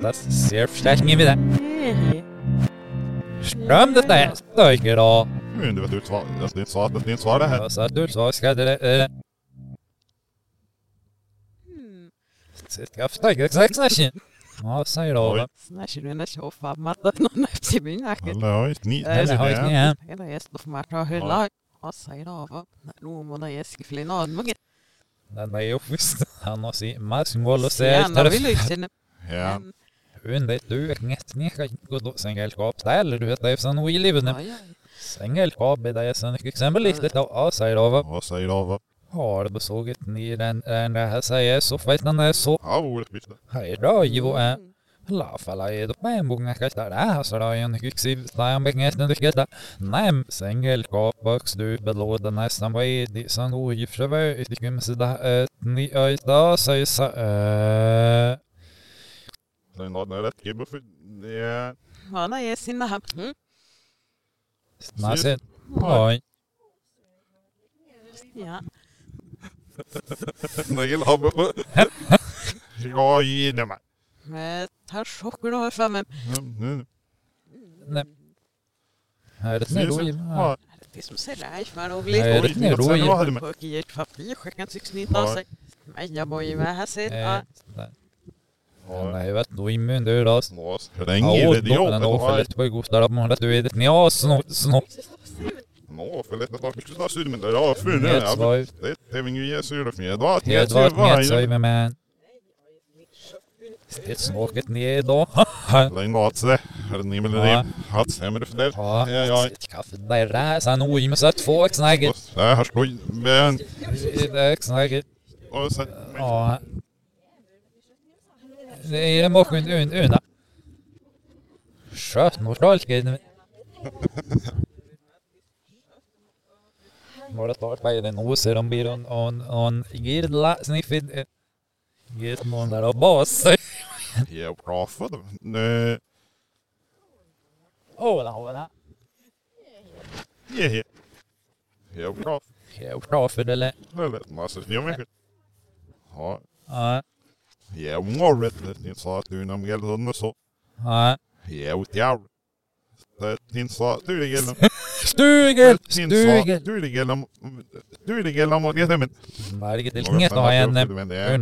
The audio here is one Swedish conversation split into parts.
Das sehr förstärkning wieder. Ström det där stöjker då. Du vet ditt svar, ditt svar, ditt svar det här. Jag sa ditt svar ska det... Hmm. Ska stöjker exakt snacken. Ja, säg då. Snacken du när så fan matta någon efter min nacke. Alla har inte ni. Alla har inte ni. Hela gäst på marta hylla. Ja, säg då. Nu måste jag skriva någon där du vet det är sån i livet. Ja, ja. Sängelskap det är sån exempel lite då ja säger då. Vad säger du? Har du besågat ni den den här säger så den är så Ja, orättvist. hej då ju Laafalaidopaimbungakastaräsrajan yksivtaambingesnedyketa näm sengelkopakstupeluoda nästan vaidi sanuifrevöitykymsida ötni öitasaisa ö. Vana jesinnaha. Nasen. Moi. Ja. Näin hamme. Ja, jii nämä han på. Ja, i det med. Е, tar chocker då framme. Nej. Här är det nu då. Ja, Det som ser det för och Nej, det lite. är nu då. sen var det med. Och i ett papper skickat sig snita sig. Men jag bor ju Ja. Ja, vet du, immun då. Ja, Ringer det då jobbet. ofta lite på gostar av många du vet. Ja, snart, snart. Nå, för lite tak. Vi skulle ta syd med det. Ja, för nu. Helt Ja, svajt. det är tävling i sur och med. Vad? Helt vart med sig med man. Det snaket ner då. Lägg mat sig. Har ni med det? Hatt stämmer för det. Ja, Ja, kaffe där är sen oj med så två snacket. Det här slår men Det är snacket. och sen Ja. Det det mocken un unna. Sköt nog stolket. Var det klart vad den oser om blir on on on girla sniffid. Get någon där och bra för det. Nej. Åh, det var det. Ja, ja. Jag bra. Jag är bra för det. Det är lätt massa. Jag med. Ja, Ja, jag mår rätt. Ni sa att du när mig eller så. ja. Jag åt jag. Det ni sa du det gäller. Stugel! Stugel! du det gäller. Du det gäller mot det men. Varje till inget har en Men det är.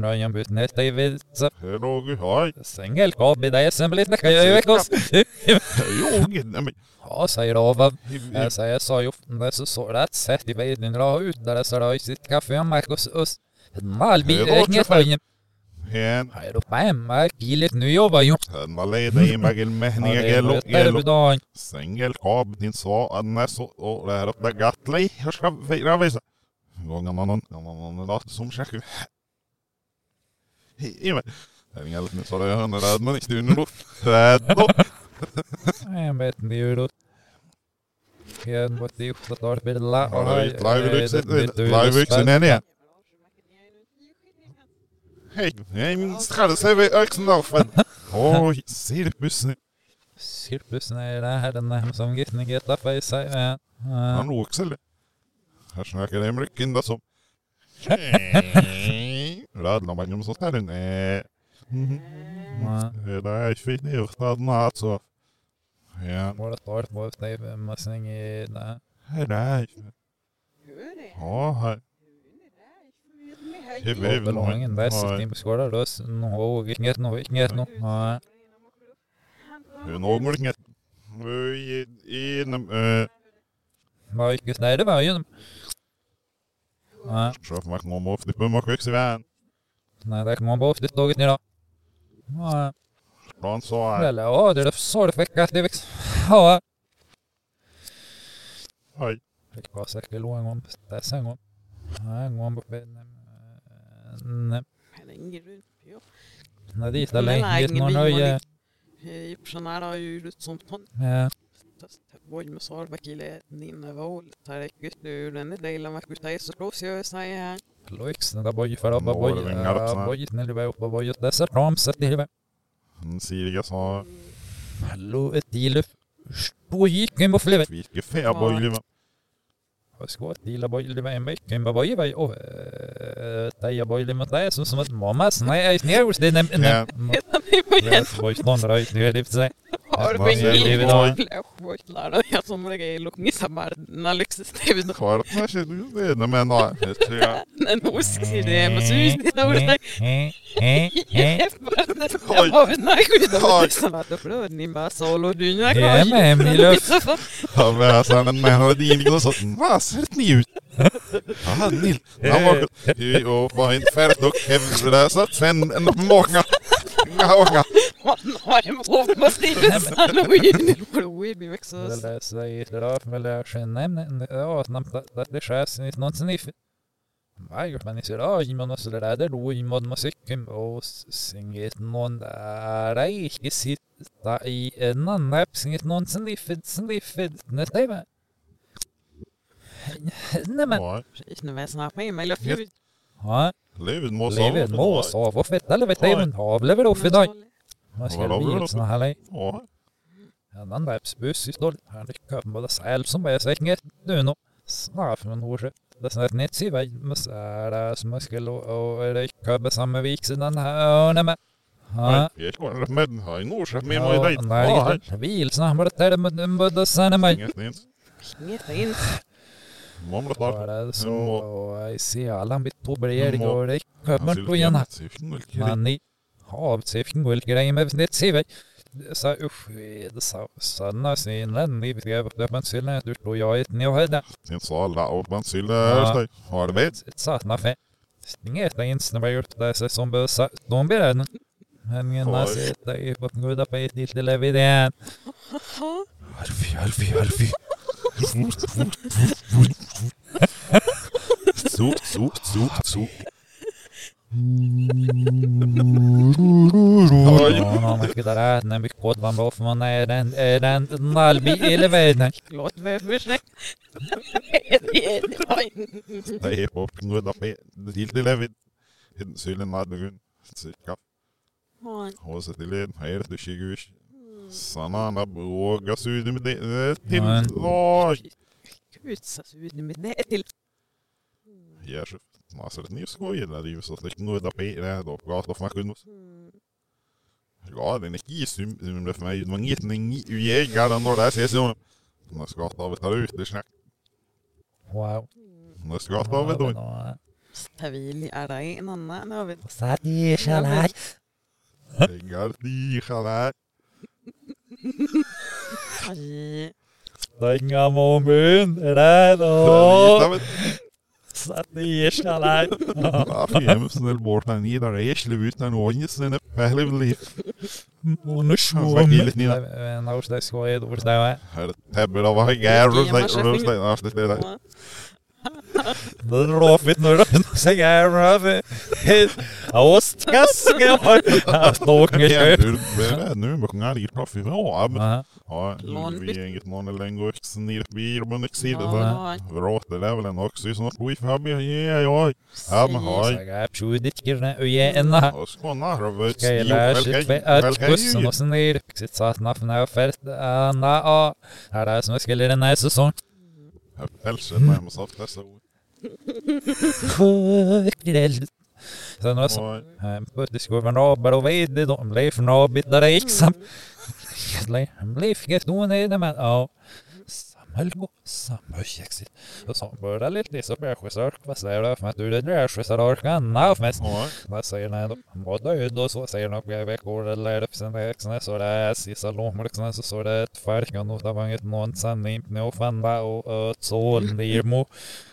i det det kan jag ju men. Ja, säger Ava. Jag säger, sa ju det så så rätt sätt i världen dra ut där så då i sitt kaffe Marcus Öst. Malbi, Det låter inget fan- höjen. Hen. Här då fem, kilet nu jobbar ju. Han var leda i det är gelo. där Gelo. idag. Sängelkab, din svar, annars och det här uppe gattlig. Jag ska fira visa. Gången någon, någon, någon, som. Himmel. Det är inget med så det är hundra där, men inte under luft. Räddo. Jag vet inte hur det Jag inte hur det tar la. Live-vuxen är det. Hej, jag sig vid öxenlaffen. Oj, cirkusen. Cirkusen är det här den som gittning getta för sig. Ja. Han också eller? Här snackar det mycket inda som. Radlar man ju sånt här nej. Det är fint i övrigt alltså. Ja, Våra tar på det massning i det. det är Ja, här. Det väl Belången bäst i. Ja. Var det var ju. Ja. så. Nej, det. Ja. Eller ja, det är så det att det. Ja. Det var säkert lång om det sen gång. Nej, en gång på benen. Nej, Men ingen runt. Jo. nej, dit är Men länge. nej, Dit ingen någon bil, nöje. I personara ju ut som ton. Ja. Boy med sarvakile ninna vol. Tar ett gott ur den delen med kutai jag säger. Loix, det där boj för att Nå, boj. det var inga rapsarna. Boj, när det var uppe boj. Det är ramset i huvudet. Han Siriga sa Hallå, ett till. Boj, kan man flyga. vilka färbojliv. Vad ska jag till boj? Det var en vecka. Kan man boj? Och det är boj mot det som som ett mamma. Nej, jag är snäll. Det är Ja. nämligen. Voi tondra i työlipse. Har Vai, vi ei, lukmissa Kvartna się nie men no. Det Ja, Milo. Ja, men sen en hade din och så vad ser det ut? Ja, Nil. Han var ju och var inte färdig och hävdade så att sen en många många Man har en blå måste ju sanna och in i blod vi växer Eller säger det då, men det är nämn, ja, att det skärs inte någon sniff. Vai, men isso era ótimo, mas nosso lado era o imo de musiken och singet någon där är inte sitta i en annan singet någon sniffet sniffet nästa va. Nej men, precis nu är snart med mig ja, livet måste lever mås av och fett eller vet jag inte av lever av för dag. Man ska bli såna här Ja, En annan världsbuss i stål. Han lyckas både själv som är säkert nu nå. Snart från Horse. Det är snart net sig väg med sära som jag skulle och rycka på samma vik sedan här med. Ja. jag ska med ha en års med mig dig. Ja, Nej, vil snabbare där med den både sen mig. inget inte. Inget fint. Mamma tar. Bara Mm. mitt proberering Mm. och rycka men på igen. Men ni har syften går grejer med net sig väg. Så usch, det sa sanna sinnen i det man skulle du tror jag ett ni har det. Sen så alla och man skulle har vet. satna fe. Inget ens när man gjort det så som bösa. De blir den. Men ena Oj. sitta i på goda på ett lite levidén. Alfie, Alfie, Alfie. Sot, sot, sot, sot. Oj. Ja, man ska där när vi kod van bof man är den är den nalbi eller veden. Låt mig försöka. Det är. Till levet. Sylen hade gun. Cirka. Och så till en här det shigus. Sana na boga sud med det till. Nej. Oj. Gud så ut med det till. Ja, det där det det då den är det för mig. Man inte ni jägare när det ses så. Man ska ta av ta ut det snack. Wow. Man ska ta av det. Stavili är det en annan av det. Sadi Pengar, nischerna. Tänga må munnen och... Satiriskalain. Afiyemsin el-bortan idare yeşlevütnen oynisini pehlimli. Unuşmum. Nauštais ko iedu, kurš tev. Tev ir vajag ērus, lai kurš tev. Ровит на росягавы. Ostkaskehoy. Nu sjunga i kaffe. Ja, men ja, vi är inget någon längre snirpir men jag ser det där. Vråt det där väl en också som att vi fabbi ja ja. Ja men hoj. Jag tror det inte gärna och jag ända. Och så när vi ska lära sig att kussen och snir. Sitt satt nafna fält. Na, ja. Här är som skulle den här säsongen. Pälsen när man sa dessa ord. Sen har jag Och rabar och vid de blev från rabbit där liksom blev gett då nere men ja Samhällsexigt. Och så började lite så jag sörk. Vad säger du? Att du det så så där kan nav mest. Vad säger ni då? Vad död och så säger något jag veckor eller upp sen det så det är sista lommor sen så så det ett färkan och det var inget någon sanning nu och fan va och ett sol det är mo.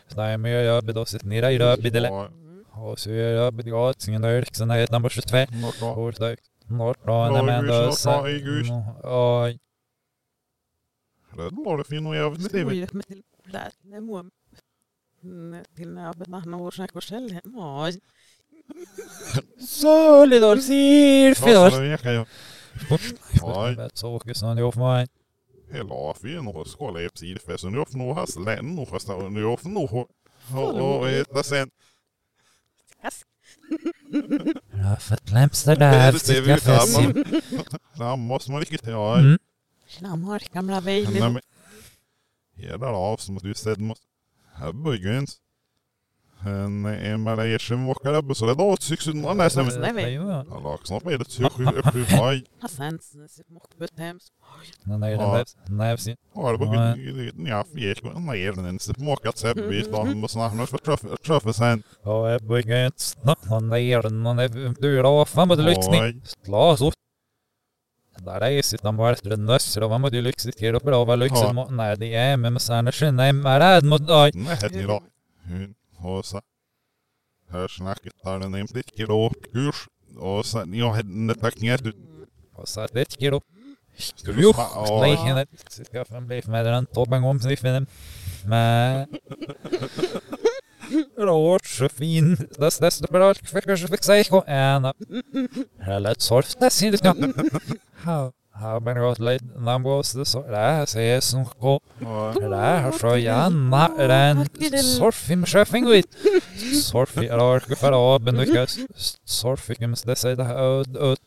Så är mer jag bedå sitt nere i det bidele. Ja. Och så är jag bedå sen där sen det är nummer 22. Något bra. Och det Något bra Ja, när man gus, då något gus. Oj. Det det fint och jag det. Oj. Solidol. Hela fin och skåla i. Nu får nog has län och fast nu får nog och äta sen. Ja, för att lämsta Det där. ser vi ut Där måste man riktigt ja. Tjena mor, gamla Bailey. Hela av du sedd måste... Här En inte. Emel Eirsen vakar upp så det då syks undan det som... Han lagt snart med ett sjuk sju maj. Sen mockbutt hem. Nej, nej, nej. Har på gudguden jag fick en även en så mockat sig bit då han måste snart för träffa sen. Ja, jag bygger inte snart han där när du då fan vad du lyxning. Slås upp där är sitt de var efter nössor och vad måste lyxigt till och bra vad lyxigt Ja. mot nej det är men sen är nej men rädd mot dig Nej, det då. Hon och så här snacket där den är inte kilo kurs och sen hade tack ner du. så Ska du Jo, sma- nej ja. henne ska fan bli med den toppen om sig för den men Rårt så fin das das bra för så fick säga ko en Hela det ser det Ha ha men råt lite nambos det så där ser som ko Ja. Där så Janna den sorfim sjöfinguit Sorfi är för av men du sorfikum det säger det ut öd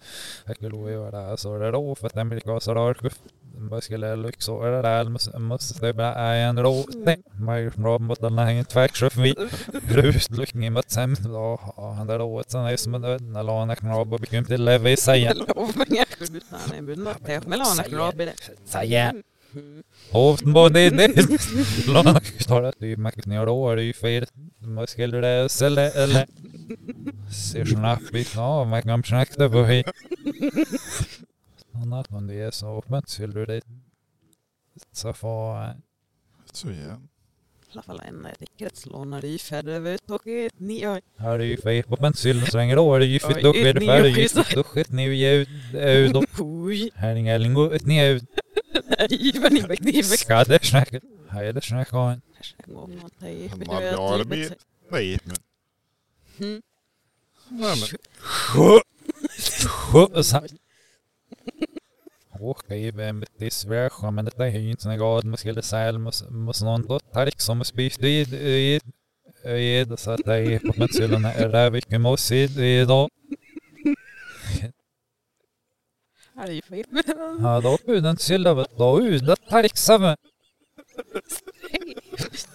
Jag skulle det så det då för att den blir så där det det är en ro nej men bra mot sen då han där då sen är som en när låna knab och bekom till levi säga Lovingar kudutaan ei bynna teo. Meillä on näkynyt opide. säga Och både det. Låna stora typ man kan göra då är det ju fel det sälja eller ser snabbt lite ja man kan snacka på hej annat men det är så Så igen. I alla fall en rikretslånare i färre toki nio. här är ju fel på bensin svänger det ju det ni färdigt är ju schysst. då skit ni ju ut och Oj, här är inga lingo ett ni ut nej, men i beknivet. ska det snacka här är det något i Han har ja, det blir- Nej, men Mm. nej men så Okej, vem det är svårt, men det är ju inte så gott. Man skulle säga, måste måste någon då ta liksom och spist i i i det så att det är på mensulen är det vilken måste i då. Är fel. Ja, då buden sylda vet då ut det tar liksom.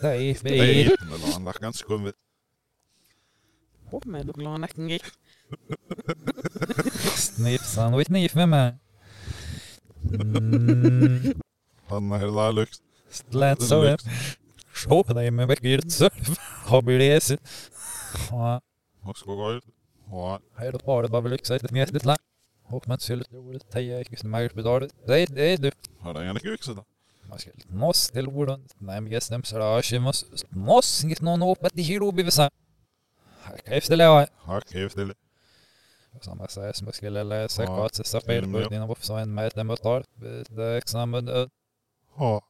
Det är nej, fel. men han var ganska. På med du glada näcken Snipsan och kniv med mig. Mm, Han är hela lyx. lät så det. Så på dig med väcket så. Har vi det? Ja. Och ska gå ut. Ja, Här då bara bara lyxa ett nätet land. Och man skulle tro det teja inte mer betalt. Det det är du. har det en kuk så då. Man ska måste till orden. Nej men jag stämmer så där. Måste måste inte någon hoppa till det var Har kul till. samma säger som jag skulle Ja, kvart så spel film, på ja. dina varför så en med den betalt. Det examen Ja,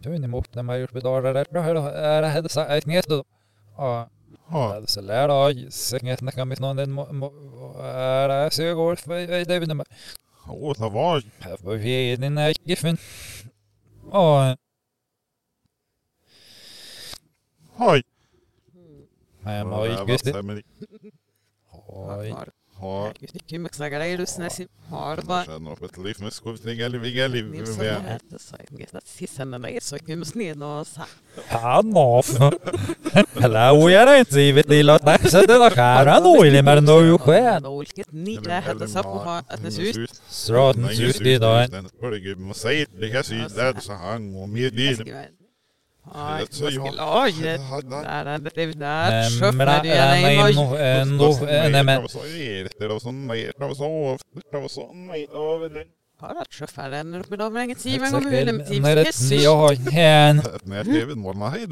du ni mot när man gjort betalar det bra här är det hade sagt ett nät då. Ja. ja, Så lär då sänget när kan mitt någon den är det så går för det vet inte. åh, det var Här vi den här giffen. Ja, Hoj! men har ju just det. Det. Oj. Ja, Kymmeksagara edusnäsi. Harva. känner upp ett liv med skuvning eller vigga liv. Niin se on että sai että sisällä ei se kymmes niin osa. Han off. Hello, jag är inte givet i låt där så det där kära då i men då ju skön. Olket niin että sapuha että syys. Straten just det då. Och jag- är. Men du är ja nej nej moi. ändå nej men Det är nej, det nej. Bara inget dem när det jag har jag skrev en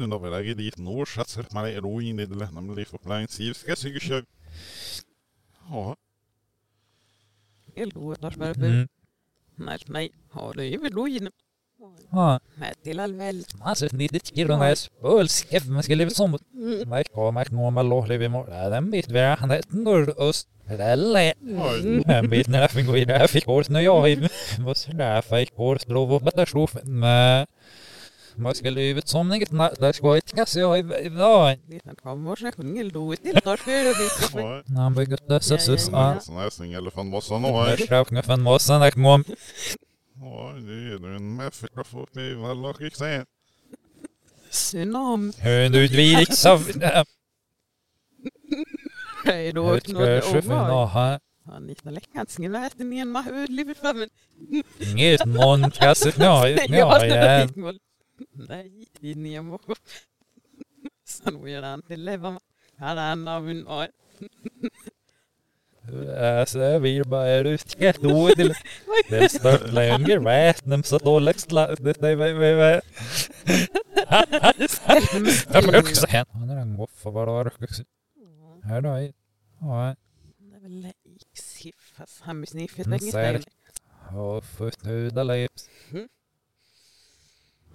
då var det dit norr så att man är ruin i det lämna med liv på plan siv ska sig köp. Ja, Jag på. Mm. Nej, nej. Har du ju väl lojen. Ja, Med till allväl. alltså det det killen är spölsk man ska leva som Nej, kommer nog mal lov leva mor. Den bit vi han är nordöst. Eller oj. en bit när jag fick gå i där fick års när jag måste där fick års drov och slå med man ska leva som inget där ska inte kanske jag idag. Liten kommer så kunde lo till tar för det. När han bygger dessa nästan i alla fall måste han Jag skrapade för en mossa när kom. Ja, det är en mäffig för mig väl och säga. Tsunami. Hör du dvirik savna. Hej då. Hör du sjufna ha. Han inte läckat sin väten i en mahud livet fram. Inget någon kasset nöj. Nöj. Nej, in i en moko. Sen vill han är en bara då det det är Jag. Han goffa bara också. Här då. Är blir sniffet. Mm, det. Håret växer. Mm.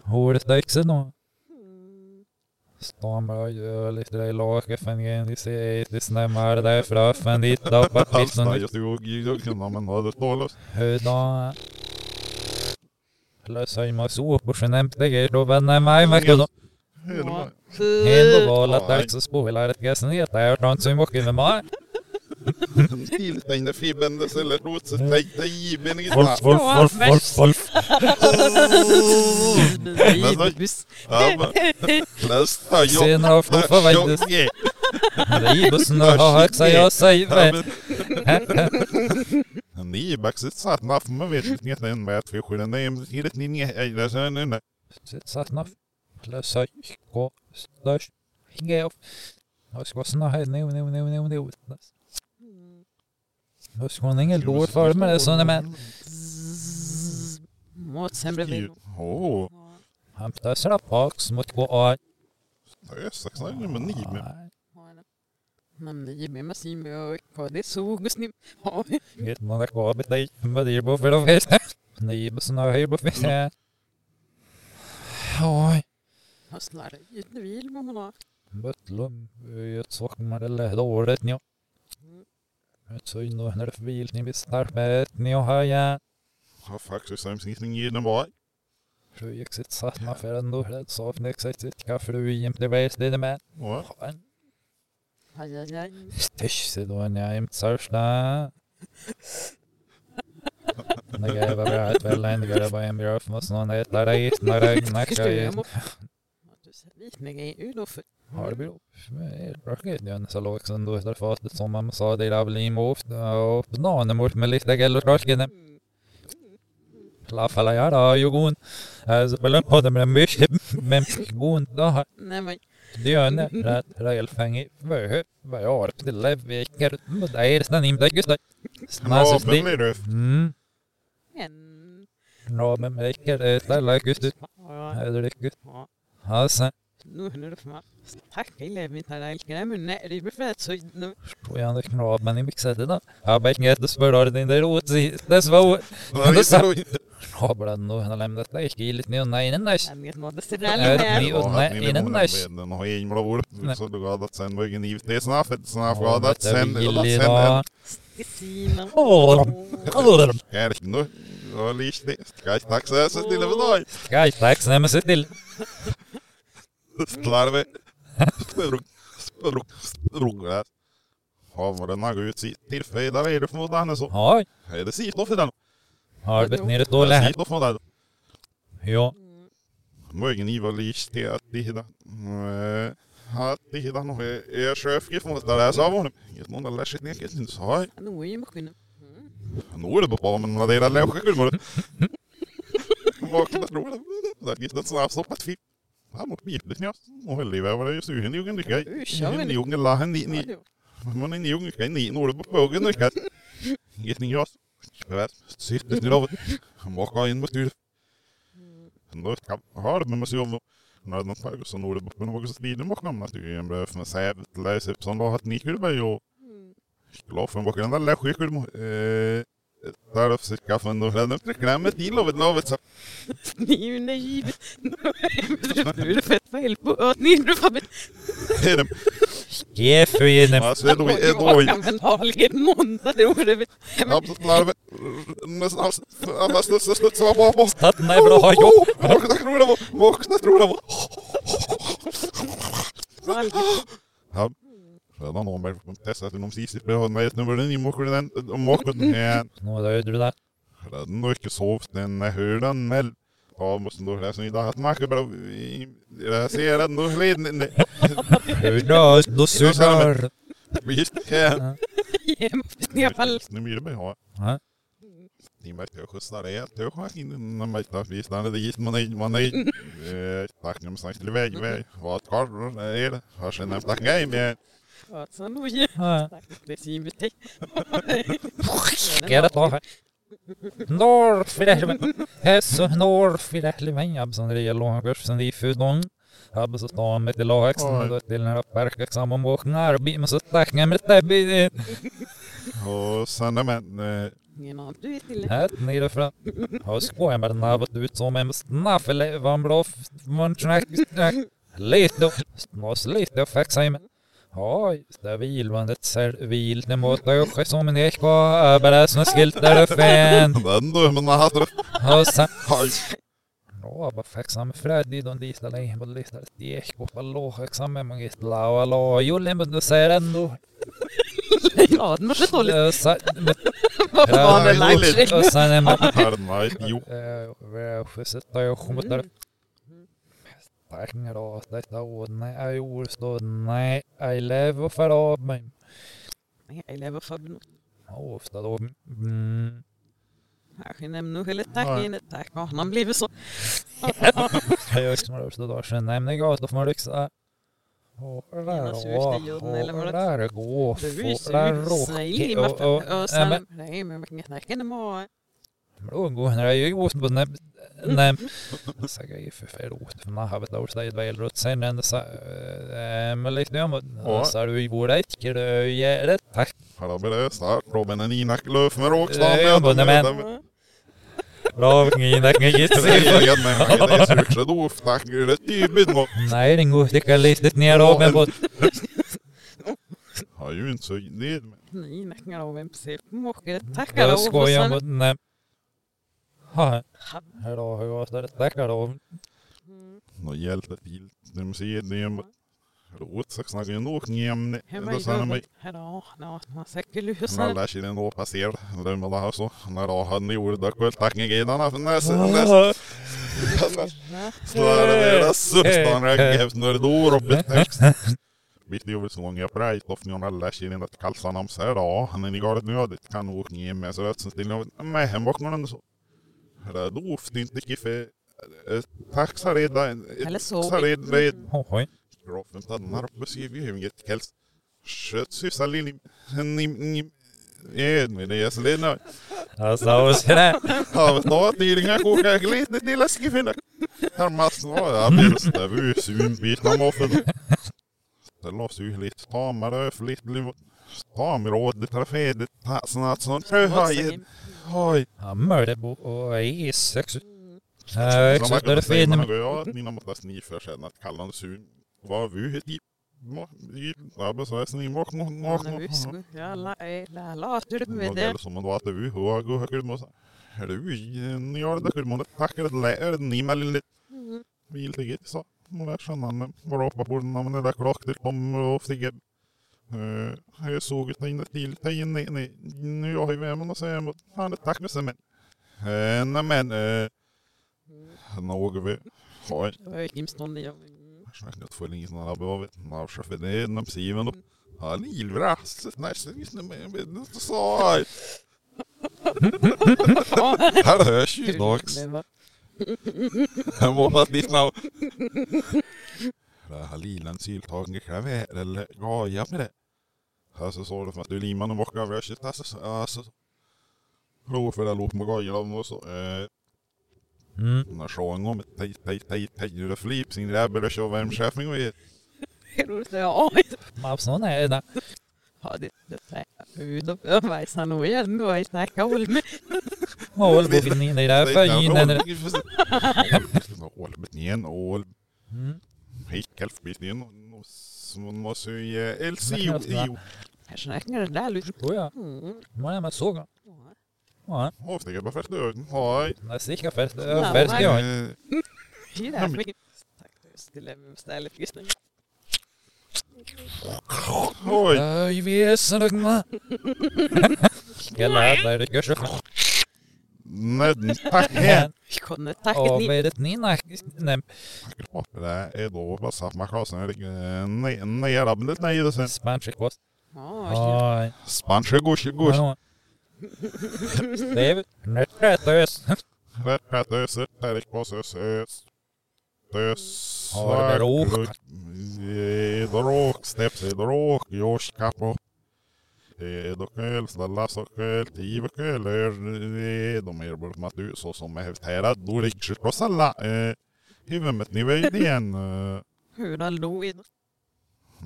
Stan bara gör lite det laka för en där fraffen och gillar men har det stålöst. huda. Lösa i massor på skenemt det är då vänner mig. Är var att det så spolar ett ner där från som mycket med mig. Tillstängda fibbendes eller i benet. Wolf, wolf, wolf, wolf, wolf. Sen förväntas. Tjocke. Ribussen har högsa jag säger. Ni baxet satt naf man vet inte en med för skillnaden nej är det ni är så nej Sitt satt naf. Lösa gå störst. Hinga upp. Jag ska här nu nu nu nu nu. Jag ska ingen låt för mig såna men. Mot sämre vin. Åh, Han ptassar pax mot gå av. det är sex nej men ni men Men det är med mig med på det såg och några gå bet dig. Vad det är på för då vet. Ni bussen har höj på fiske. Oj. jag slarvar ut nu vill man ha. Bötlum. Ett sockmar eller dåligt nu. In och vill ni visst här med ni och haja. har faktiskt samsnittning den var. Satt man för så fnick sig sitt kaffe du jämte vet det med. Ja. Stisch så då när jag inte sörsta. Det är bara bra att väl ändå göra bara en bra för oss någon där är när det ju. Du ser liknande ut och för. Har det blivit bra grej så lågt som då där fatet som man sa det är väl i moft och bananer mot med lite gäller torken. La falla jag då ju gon. Alltså på den podden med mycket men gon då Nej men. det gör det rätt rejäl fäng vad vad jag har till leveker men det är nästan inte just det. ja Snasis men det. blir det. Mm. En. Ja men veker det är lägg just det. Ja, Är det riktigt? ja. Alltså Nu är det för mig. Jag. Jag nej, det för att nu. jag då. Jag vet inte det det inte rot det svår. Ja, det sa- det Hablan nu han lämnat det är lite nu nej nej. Jag vet inte vad det ser Ja, där det- med. och nej, innan näs. Den har en blå Nej. så du gadat sen var ingen givet det snart Ja, gadat det är sen gillig sen. Åh, är nu och lite ska jag taxa så till det var Ska jag tack så mycket till. Spurung. Spurung. där. Har var ut sitt tillfälle där är det för mot henne så. Oj, Är det sitt då för den? har det nere då Det är lä. sitt då för den. Ja, Mögen i var lite det att det hela. Att det hela nog är chefgif mot det där sa hon. Inget någon där lärt ner inte så har. Nu är ju maskinen. Nu är det bara men det är det läge kul mot. Vakna tror jag. Där gick det snabbt så på ett fick. Han mot bilen ja. Och höll i var det ju sugen jungen det grej. Usch, jag vet Ni inte. jungen la han ni ni Man är en junge kan ni når på pågen och kat. Get ni jas. Vet. Sitter ni då. Han walkar in mot styr. Då kan ha det med mig så när den tar så når det på något så stilen mot namn att är en bra för sig läs upp som då har ni kul med ju. Glad för bakom den där läskig kul. Så i så det fett fel på att ni är för är det. ge för inne. Alltså är då är då Men vanligen måndag då är det. Absolut larve. Nästan alla sluts sluts var bara bara. Tatt nej bra har jobb. Vakna tror jag var. Vakna tror jag var. Ja. Redan har man testat inom sist på den vet nu var den i mocken den om mocken här. Nu är det du där. Den har inte sovt den hör den mell. Ja, måste då läsa in det här. Marker bara... Jag ser ändå ledningen. Hurra, då sudar. Visst, ja. I alla fall. Nu blir det bra. Ja. Ni märker jag skjutsar det. Jag har inte någon märkta visst. Det är dit man är. Man är. Tack man snackar iväg. iväg. Vad är det? Har sen nämnt tack nej men. Så nu ju. Ja. Det är ju till. Ska det ta här? Norr för det helvete. Hässo norr för det helvete. Abson det är långa kursen i fudon. Abson står med till lax. Då till när parka samman och när bi men så tack med det bi. Och sen är är till. Här nere från. Har skojan med den här ut som en snaffel bra man snack. Lite måste lite faxa men. Oj, stabil vandet servil. Det måste ju som en ekva. Bara som skiltar fan. Den då, men jag hade det. Och sen. Aj. Ja, bara faxa med Freddy. De ett ekva. Bara låg examen. Man gett la och la. Julen men du säger ändå. Ja, det lite. Eh, så- Vad var det Ja, Och. Här nej. Jo. Jag sitter jag kommer där. Då detta ord. Nej, jag gjorde så. Nej, jag lever av mig. Jag lever för något. Ofta då. Mm. Kanske nämnu hela tacken. Tack. Ja, man blir så. Jag gör som rörelse då. Sen nämner jag man liksom. Surstigen eller vad det- där går. Där så. Nej, Nej. Nej, när jag gjort på nej. Nej. Så jag är för förlåt. För man har väl då ställt väl runt sen ända så. eh, Men lite om. Ja. Så du gjorde ett gröje. Tack. Här blir det start. Robin en inaklöf med Ja, råkstav. men- men- Bra, ingen ingen Jag gissar. vet men det är surt så då tack det är tydligt nog. Nej, den går lika lite ner av men på. Har ju inte så det Nej, nackar en precis. Måste tacka Jag då. skojar mot nej. Ha- här då jag ställt tackar då. Mm. Nå hjälper till. De ser det är Rot så snackar ju nog jämne. Hemma Då i sa han mig. gulvet. Här då. Ja, man säkert lyssna. När lär sig den då passerar. Det med det här så. När då det en nästa. Ah, Så är det det substan räcker när då Robin text. Visst det är väl så många prejt och när alla den att kalsa namn så här då. Han är i galet nödigt kan nog ge med så rätt sen till. Men hem bak någon så. Så redan. Eller så. Så redan. Oj. Groffen tannar beskriver ju inget källs. Kött syssar lillim. Ni, ni, är med det jag så nöjd. Alltså, vad? Det är inga koka lite till läskig finna. Här massor var jag blir det var sunbitna moffen. Det låts ju lite tamare för lite liv. Tamråd, trafedet, sånt sånt. Oj, oj. Hammar på och i sex. Ja, Så man exakt. Det är kan säga fint. man ja, ni måste sni för sen att kalla det sun. Vad vi het i. Ja, men så är sni mok mok mok. Nu ska jag la la låter det med Det det. är som man då att vi hör gå högt måste. Är det vi ni gör det kul måste tacka det lär ni med lite vill det så. Man lär känna men bara hoppa på den men det där klock det kommer och stiga. Eh, jag såg det in till till nej nej nu har vem och säger mot han det tack med sig men. Nej men något vi har Det var ju Kimstånd i. Snackat för länge sedan alla behöver marscha för det nam siven upp. Han ilvras nästa visst med med så. Här hörs ju dags. Lite snabb. Det har lilan syltagen kräver eller gaja med det. Alltså så det för att du liman och mockar värst alltså alltså. Det gaja och så. Eh Mm. när sjön om tej tej tej tej det flip sin räbbel och så vem chefen och roligt. Ja, Man så nej. nej. ja, det det är ut och övervisa nog igen då i snacka håll med. Mål på i där för in den. Ål igen ål Mm. Hejkelf bit som måste ju LCO Här snackar där lite. Oh ja. Mm. Man är med såg. Ja, Avstiga bara först dörren. Hej. det är säkert färst. Ja, Färst nej. jag. Det där fick Tack för skulle beställa fisk. Oj. Oj, vi är så lugna. Ska lära dig det görs. Ned, tack igen. Ich konnte tacket Och ni. vet ni nej, nej, Det är då bara satt man kasen är nere av det sen. spansk kost. Rätt ös där det var ös ös. Ös. Har det råk? Dråk, steps, dråk, josh de är bara med du så som är här, då riktigt på salla. Huvudet ni vet igen. hur all då i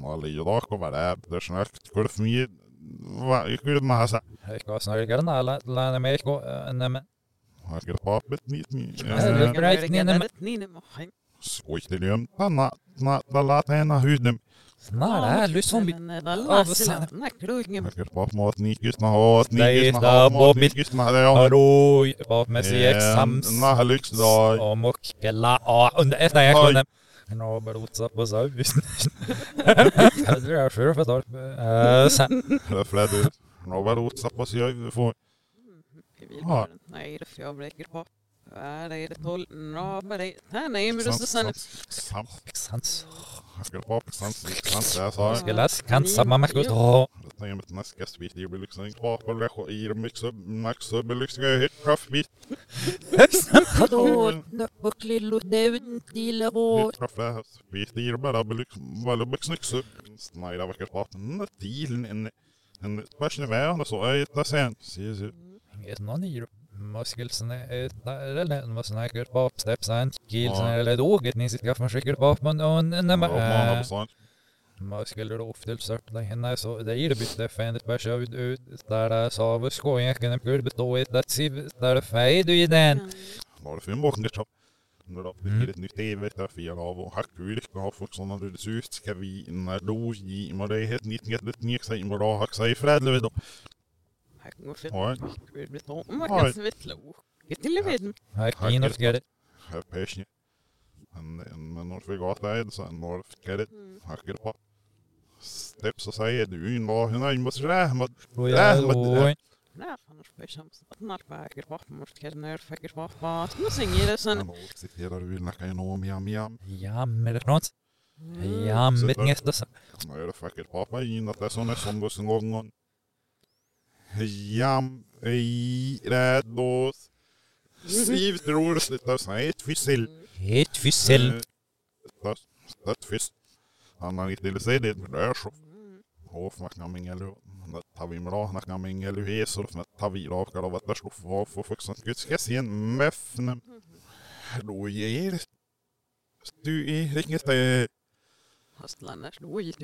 Mali idag kommer det, det är snart, kul för mig. Vad, kul med hassa. Jag ska snart göra alla lärna mig gå nej men Har jag papet ni ni. Ja, Grejt, ni nämmer- Ni nämmer mig. Skoj till dem, tanna, na, la la tena huden. snart är du som Alla Av sann- sina kruggen. Jag ett jag på då. Eh, Sen, pass jag får. Vi vill Ja. bara- Nej, det får jag på. Ja, det är det tolv. Ja, men det här nej, men det är med gott. Ja, Det är med nästa svit det blir liksom pap och lägga i mix upp max upp liksom hit kraftbit. Vadå? Nöppelklillo, det är inte illa råd. Hit kaffe svit i bara liksom bara bixnix upp. Nej, det verkar pap. Till en en passion värna så är det sen. Se se. Gilsen eller dåget ni ska försöka på men och sånt. muskeler ofta så det är fändigt bara så ut ut där ska jag kan inte bestå ett att se där fejd i den. Var det fem bakom det chop. När då Mm. det nytt TV där fyra av och hack ur det har fått såna det ser ut ska vi när då i men det är helt nytt nytt nytt säg men då hack sig fredle då. Gå fett. Ja, Det blir tom. Man Oj. kan svittla. Get och it. går där så när det det hackar på. Steps så säger du in vad måste det men Och Ja, jag men- och Nej, annars blir det samma. Att. Man måste känna när bäcker på. Man sänger det sen. då citerar du nacka genom jam jam. Ja, men det är något. Ja, men det nästa så. När det facker pappa in att det är såna som går sen gången. Jam i räddos. Siv tror säga ett fyssel. Ett fyssel. Eh, Det är fisk. Han har inte säga det men det är så. Och snackar med ingen tar vi med då snackar med ingen hes och tar vi då ger. Du i du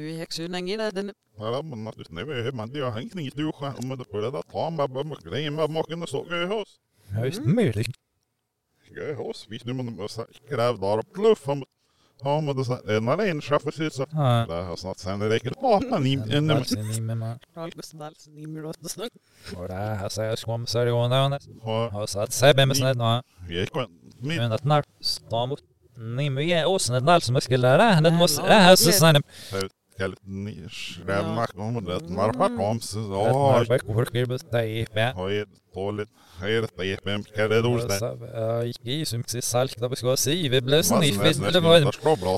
i häxunan i den. Ja men att det är man det har hängt inget du kan om det på det där tar man bara mycket grejer med maken och så går hos. Ja, just möjligt. Går hos vi nu man måste gräv där och pluff om Ja men det är när det är en chaufför så det har snart sen det räcker prata ni en Alltså, ni med mig. Ralgus Dals i Mirot. Och det här jag så är det onda. har Och så att snett nå. vi kan min Men att när stamot. Ni med är åsnet där som skulle lära. Det måste det här så sen. kallt ni schrävnack om det marpa kom så När ja jag orkar bestämma. Ja. har ju dåligt Här det är kan det då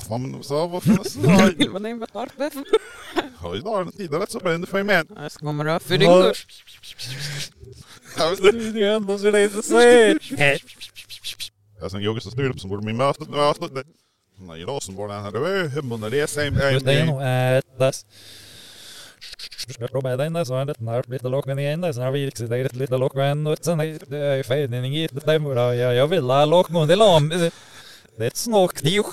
man man har ju då en tid rätt så brände för mig Jag ska komma röra för dyngurs. Jag vet inte. det är ändå så det är så Jag sen yoga så styr upp som borde min möte möte. Nej, idag som borde han hade hemma när det är same Just det är nog. Jag provar den där så är det när lite lockven igen där så också det lite lockven och sen är det färdig inget det där bara jag jag vill ha lockven det lam. Det är snåk det är ju.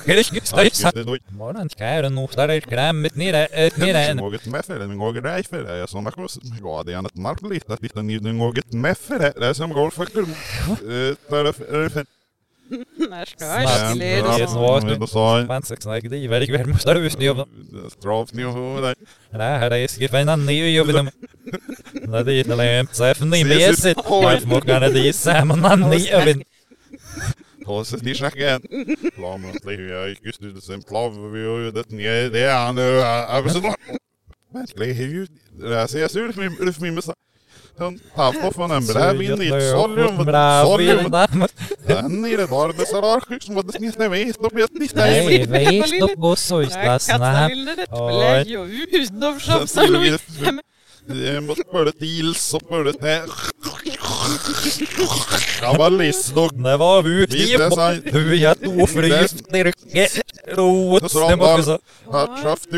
Det då Morgon kär nog där är krämet nere ett nere ett med för det, men går det för det. Såna kurs. Ja, det är annat mark lite lite den ett med för det. Det är som går för kul. Eh, där är för När ska Snabbt. jag Ja, skulle det är det? så. Men då sa Man sex när det är väldigt väl måste du snö. Straff ni och det. Det här är skrivet en ny jobb. Det är inte lämt så för ni med sitt. Man får kan det är samman ny över. Och så ni snackar igen. Planen att det är just det sen plav vi ju det ni det är han över så. Men det är ju det ser så ut med ut med massa. Dan tafel van een bravin niet. Solium, wat Solium. solium. Dan niet het hoor, dat is er ook wat is niet weet, dat je het niet Nej, weet. vet nog gå så i klassen. Lägg ju ut de tjafsar Det måste börja tils och börja där. Jag var ledsen och Det var ute i Visst, det är hur jag tog flygstyrke. Rot, Så det var så. Attraf du el kever och bara emel i med farif för du och sisi manar för lill skäck katzen har lille det get. Då måste det vara. Men jag ska på vad vi något är på så. Rätt malpacket på. Om till av ställa färdiga. Kurt som sett när befra vad vad Oj. här har jag gått med så. Lej nu yes. Skriva till av på. Hälsi with det. Det är ju vänner här så tänker jag bara på så Akta dig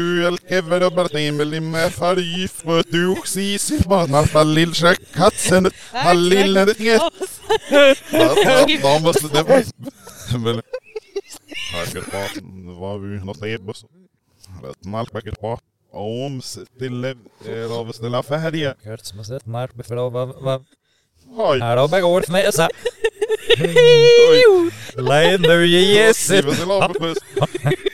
så det lär mig Oj. När de blir där och reser där de åker så där åt det är stor mitt galle där. Här har piret sex. Här må vi skåra ett marknad. Han må bara gutta och kabit drafa så. Alla är då avsnitt i mux. Men nästa tills. Man måste min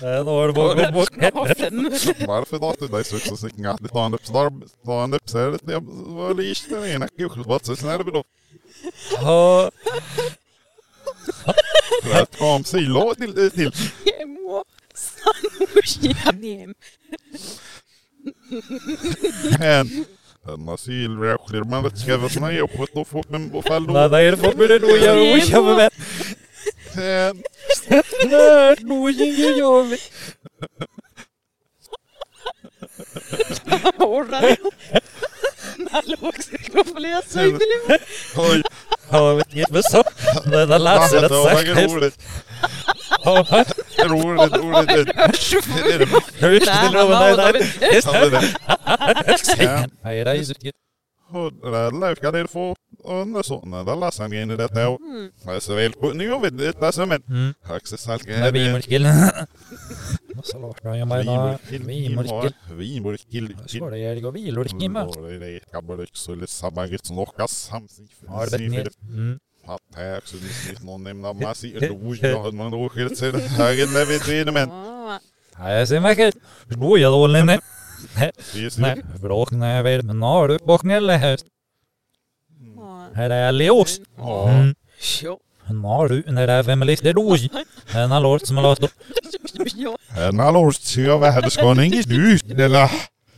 det var det ikke den ene, ikke jo, så sånn er det da. Ja, Det kom silo til, til. Emo Sanushianem Men, den asylreaktioner man vet ska vara såna jag på att få men på fall Nej, då. det är för mig då jag och jag med. Men, Nej, då jag jag med. Orrar Naloxikrofolia sögdelen oj, Ja. Det där lät sig det rätt roligt. Roligt, roligt. Det är det er han inn i dette òg. Så Mm. Vimorkil, Så det är det vi lorki med. Det er bare ikke så litt sabaget som noe samsif. Har det ner. Mm. Hatt her, så er noen nemna massi, roj, ja, man råker til det. Hagen med vid det, men, Nej, ser mig inte. Då jag då lämnar. vi Nej, bråk när jag vill. Men har du bakom eller? Här är Leos. ja, Mm. Jo. Har du när det är vem lyfter då? En låt som har låt. Jo. En allårs til å være skåning i ut, eller,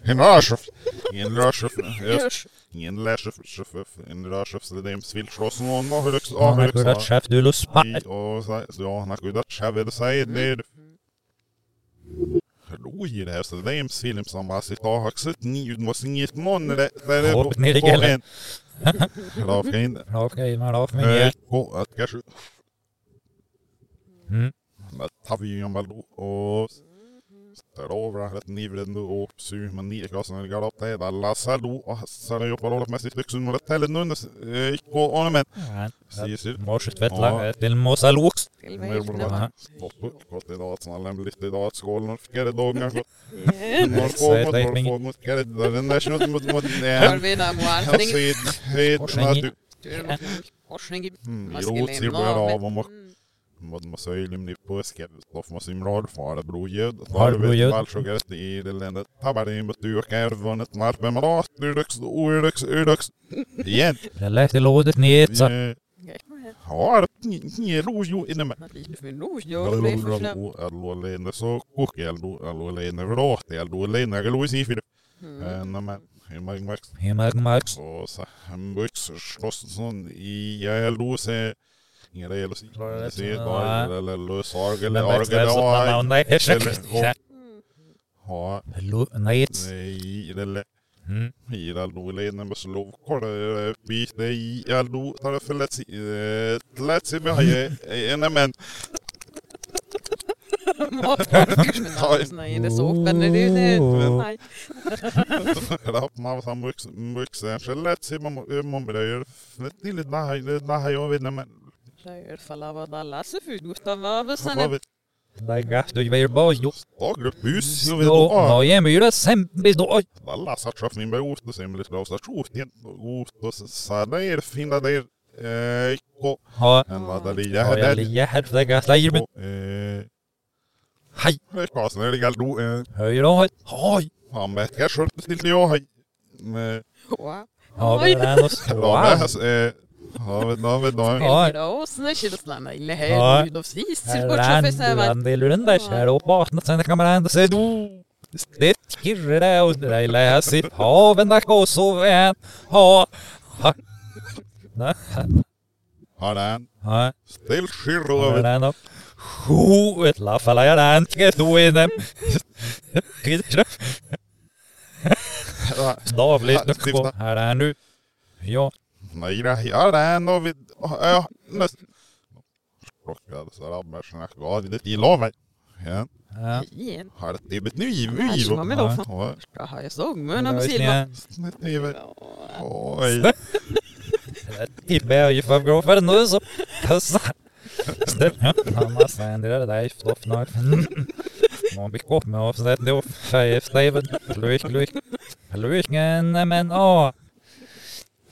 en rørsjøf, en rørsjøf, Görs En läschef, en rörschef, så det är en svillslås och någon har högst Han har avhögst. chef. Du så ja, han har kunnat käva det i det här så det är en film som har sitt avhögset ni ut måste inget någon det är Hopp ner i gällen. Då ska in. Okej, men då för mig. Eh, Gå att kanske. Mm. Men tar vi ju en ball då och där över ett nivren då och så men ni kan såna går upp det där lassa då och så det jobbar hållet med sitt liksom och det täller nu på ornament. Säger så. Morset vettla till Mosa Lux. Till Mer vägen bra. Stopp. Gott idag att snälla lite idag att skålen och fick det dagen kanske. Igen Någon Så få är mot det någon inget. få mot det den där snut mot mot ser vet Korsning. Mm, rot bara av och Mod ma söyleyeyim deyip bu eski of ma simrol fara broje. Har broje. Valsjogeres i det landet. Tabarin bestuur ervan het maar bij mijn raad. Urux, urux, urux. Igen. Det lät i lådet ner så. Eh, Har rojo förslag Allo alene så koke allo alene vrate allo alene allo si för. En men hemma max Hemma Max. och så han bux slåss sån i allo det sig. Det så, bara nej. eller arg eller Men arg Max väl så eller namn nej. Eller- Ja. Nej. Ja. Nej. Nej, eller Mm. Hiirallu leinen bas lov kore piiste i allu tara fletsi tletsi behaye enemen Nej, det är så spännande. Det är det. Nej. rap ma sam mux mux fletsi mom beyer nile dahay dahay o enemen Det är fall av att alla så fult Gustav av vad sen. vet Det gaff du väl bara jo. och grupp hus jag vet Då vad har jag myra sempis och sen blir det så trot igen och och så där finna där eh ko Ha. en här för gaff lägger men. eh Hej. Kasen är det galdu eh Höjer och hoj. han vet jag skört till jag har med Wow. Ha vi den oss. Ja, Här. Den kär och sen kan man ändå se. Det och det i haven där. Ha. Ha. Nej. Har den Ha. still skirr Har över den då. Ho, ett la falla jag den. Stavligt på här är nu. Ja, Den och vi ja, näst Rockade så rabbar snack gav det till lovet. Ja, ja. Igen. har det blivit ny så var med då. Ja, Jag har jag såg mun om silva. snett ny. Oj. Tippe jag ju för gå för nu så. Han har sen det där i nu. Man blir kopp med avsnitt då. Färg Steven. Luik, luik. Luiken, men åh.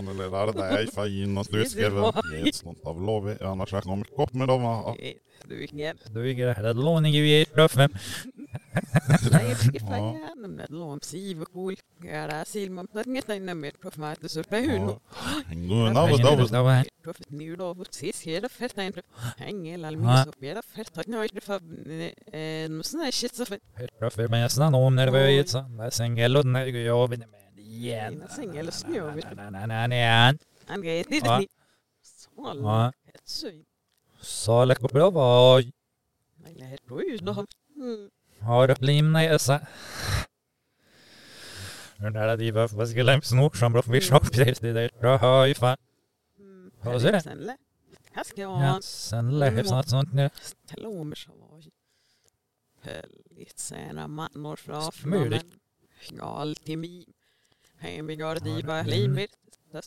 nu. ställa om mig så var ju väldigt sena mannor framför Möjligt. Ja, alltid min. Hem vi går Ja, dit bara det- limit. Det har lim i Ja, där det är ett mål, fingret men- så igen när man Och så är säkert då. Idrott med sajt att välja vissa Ja, Oj, Eller vilket blir det? Det var åkning. Det blev lite nyft för att du Hammaksund och nej nej nej nej men nu inte golf på dem. vad ska längre staden då skickat det går på det där mål ut går då ut det där mål ut. Ja, men då var det måste gå så blev det ni med hade många tapp på en gud jag har därför så mål ut. Nej väl är den det kan vända då. När vi lär ni Mm. för råka lite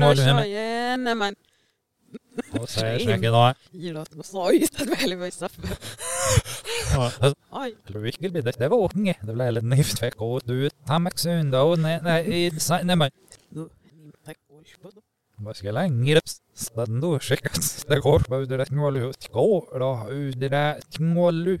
går det gott lite då vi var vi men nu måste vi kava kit. Ja. Kava sagen när vi lär ni singel ha Då hämtar jag lov då. nu nej. Nej, det är snällt hår vi har i mig. Mamma vet sen är ju möjligen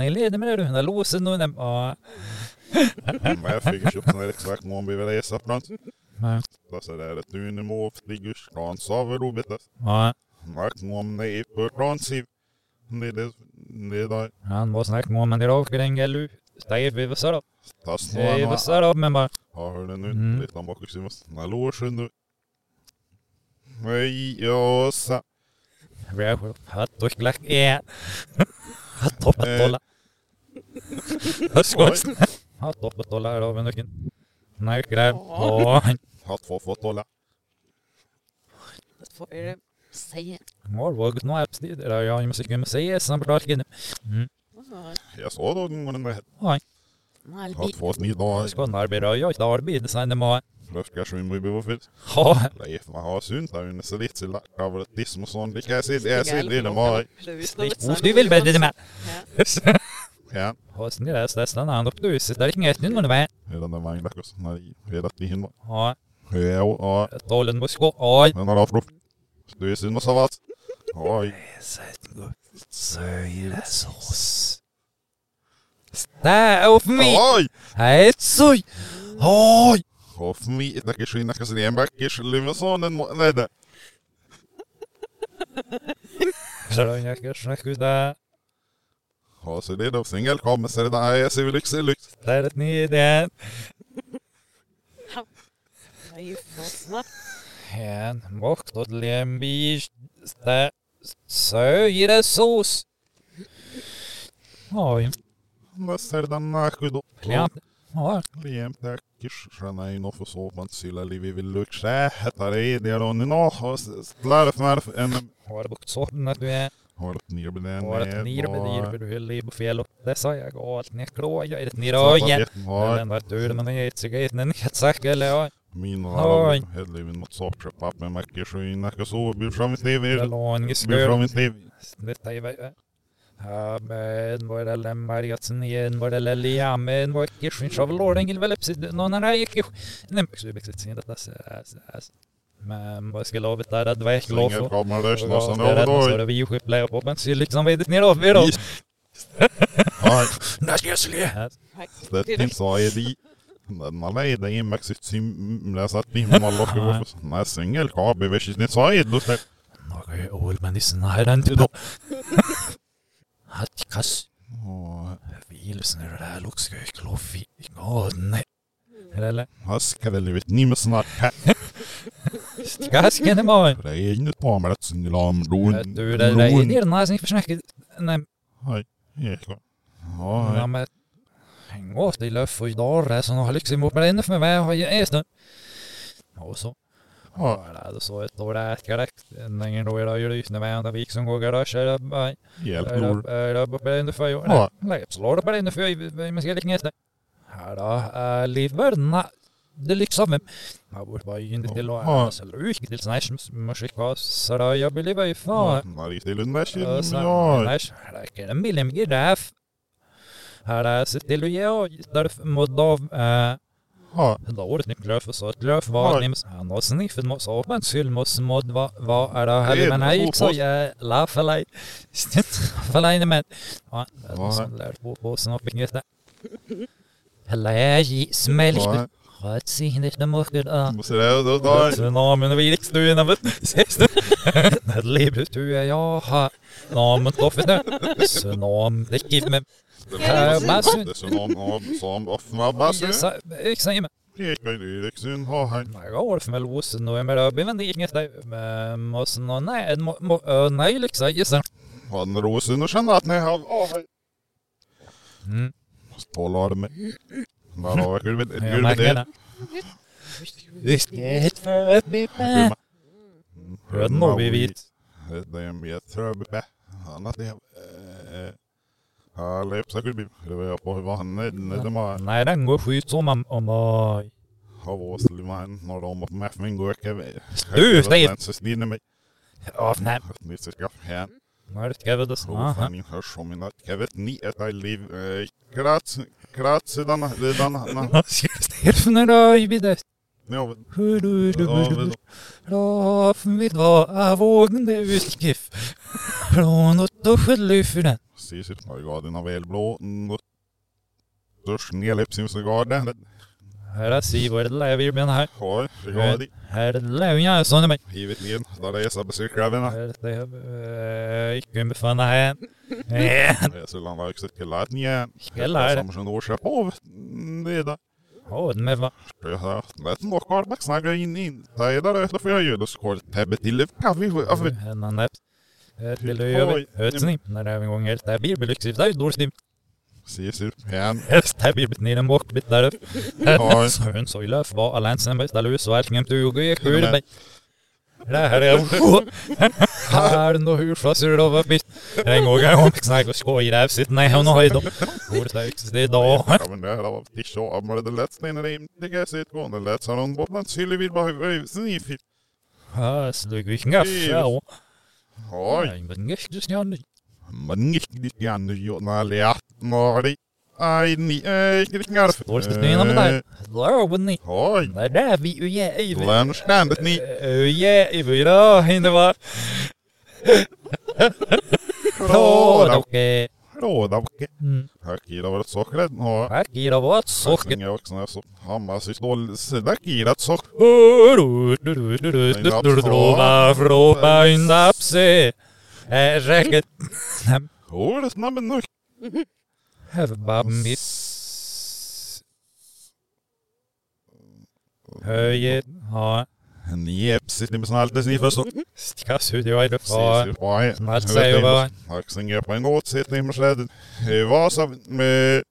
är ledig med det den låsen och den ja. Men jag fick köpa en exakt mån vi vill resa Ja. Unimov, flyger, krans av robetas. Ja. Mark mån är är är där. Han var snack med man det då kring gälu. Stäv vi så då. Tas Stäv vi några. så då men bara. Har du nu Mm. lite bak och syvas. När låsen nu. Nej, jag sa. Har klack är. Är Nej. Det. Mål var nu apps det där jag måste kunna säga som bra igen. Mm. Jag sa då. Malbi. Hatt få snitt då. Ska när arbeta jag sen må. Är har där av det sånt. Det kan jag se. Det är så det är det var. Du vill bättre det med. Ja. Och sen det är nästan andra du sitter inget nu men det Hela den vagnen där. Nej, hela tiden. Ja. Ja, ja. Tollen måste gå. Oj. Den har haft Du är synd och savat. Oj. Söjresås. Stää of me. Oj! Hetsoj. Oj. Of mi, takia šina, kas riembakiš, Hoffentlich in der Geschwindigkeit der Backisch Limesonen Monade. Szaloniak jösnek üde. Ha szülédok szingel kom, szered a helyes szívülük szülük. Szeretni idén. Igen, maktod lembi is, te szőjére szósz. Oj. Messzerdan nálkudó. Liam. Liam, tak sila livi villuks sähätä reidjäroni no, slarf marf en Har bukt sorten att du är. hållet ner med den. Har ett nirbedir för du är liv på fel och det sa jag allt ner klå. Jag är ett niröjen. Har Den där tur men det är ett cigaret men ett sack eller oj. min Oj. har hedlivin mot sortre mackir så inna ka så blir fram i Det tv. lång Blir skör. fram i tv. Detta är vad Hammenvorelle Mariatsen Jenvorelle Jamen Voikishun Shavlordengil Velepsid Nonaraiki Nempksubeksit Sin Detta Мъскеловит ара дваех лов. Ingen kommer lyssna så nu då. Så vi ju blev på men så liksom vidit neråt vi då. Nej. Nej, jag skulle. Det finns så är det. ma leida inimesed siin, mida saad niimoodi olla, ma sõngen ka abi või siis need said. aga Olmanis naeranud juba. 8kas oo viilsner lääluks kõik lohvi kaadne sellele askevelivit nimesnarke käskene maa reinud paamerat siin laam luun tüüle reinir naasin försnäkki näem ai ehkla ai näme en gås i löff och i dorre så nu har liksom upp med den för mig har jag äst och så ja, det så ett där korrekt. Ingen då är det ju lyssna med andra vik som går garage hjälp Nord. inne för ju. Ja. Nej, så låter det inne för ska liksom äta. Här då livvärna det liksom man borde bara inte till Ja. alltså lycka till här musik så då jag vill ju Ja, är till universitet. Ja. Ja, Det är en million giraf. Här är se till att jag därför mod av ja, året ni glöf så glöf var Ja. nims han och sniffen måste så men syl måste mod va va är det här? Är men det nej så så på- jag la för lite för lite men ja. Ja. så där på på snart inget där. Hela jag smäll ja. rätt sin det måste det Måste det då då. så namen vi liksom du innan vet ses du det lever du är jag har. Namen så nam det gick med Det massor. är och där nej nej liksom Han rosen och känner att har. mm med. Har jag jag märker det. för med Hörde nog vi Det är är. Det nej den går som om om vårt liman när de på mig min jag. Du. Så slinner mig. ja nej Ni ska skaffa hem. nu är det ska vi det aha fan hörs som en att jag vet ni ett i liv. Grat. Grat sedan. Sedan. Stefan då i vid det Ja, hur du du ja, men- från och då den Precis, jag gav den av välblå. Störst nedläppsim så gav den. här är Siv det lär vi med här gav det. här är såna mig Givet ner. Där är jag besökarna. här det gick med fan här Det är så långt jag inte lät ni igen. Skallar. Som som år köp av. Det är det. Ja, men vad? Jag har lätt nog kvar back snagga in in. Det är där efter jag gör det skål täbbe till kaffe. Av En annan Till du gör vi. Hötsning. När det är en gång helt det här blir belyxigt. Det är dåligt stim. Precis, igen. Helst det här blir bit ner en bokbit där. Ja. Så hön så illa för vad alla sen bäst. Där så allting du och jag hör det. Det här är Här då hur fast det då var bit. En gång jag om snack och skoj där sitter nej hon har ju då. Går det ut det då. Ja, men det här var tisha av men det lätt när det inte kan se ett gång. Det lätt så någon bottnat sylle vill bara snifigt. Ja, så du gick ngaffa. Ja, Oj. men gäst du snön. Men inte grann ju när det är ni, eh, kringar. Står det styna med dig? Då ni. Oj, Det där vi är i. lärnständet ni. Ja, i fyra inte var. Råda. Okej. Råda, okej. Mm. Hakira var ett sockret. Här vad socker. Socken är också när så Hammars i stål. Hakira ett sock. Drova fråga indapse. Räcket. Åh, det är snabben nog. Hävba miss. Höjet. Ja. Ni är precis med sån alltid ni förstår. Stickas ut jag är det. Ja. Ja. Snart säger jag bara. Taxingar på en gåt sitter i mörsädet. Vasa med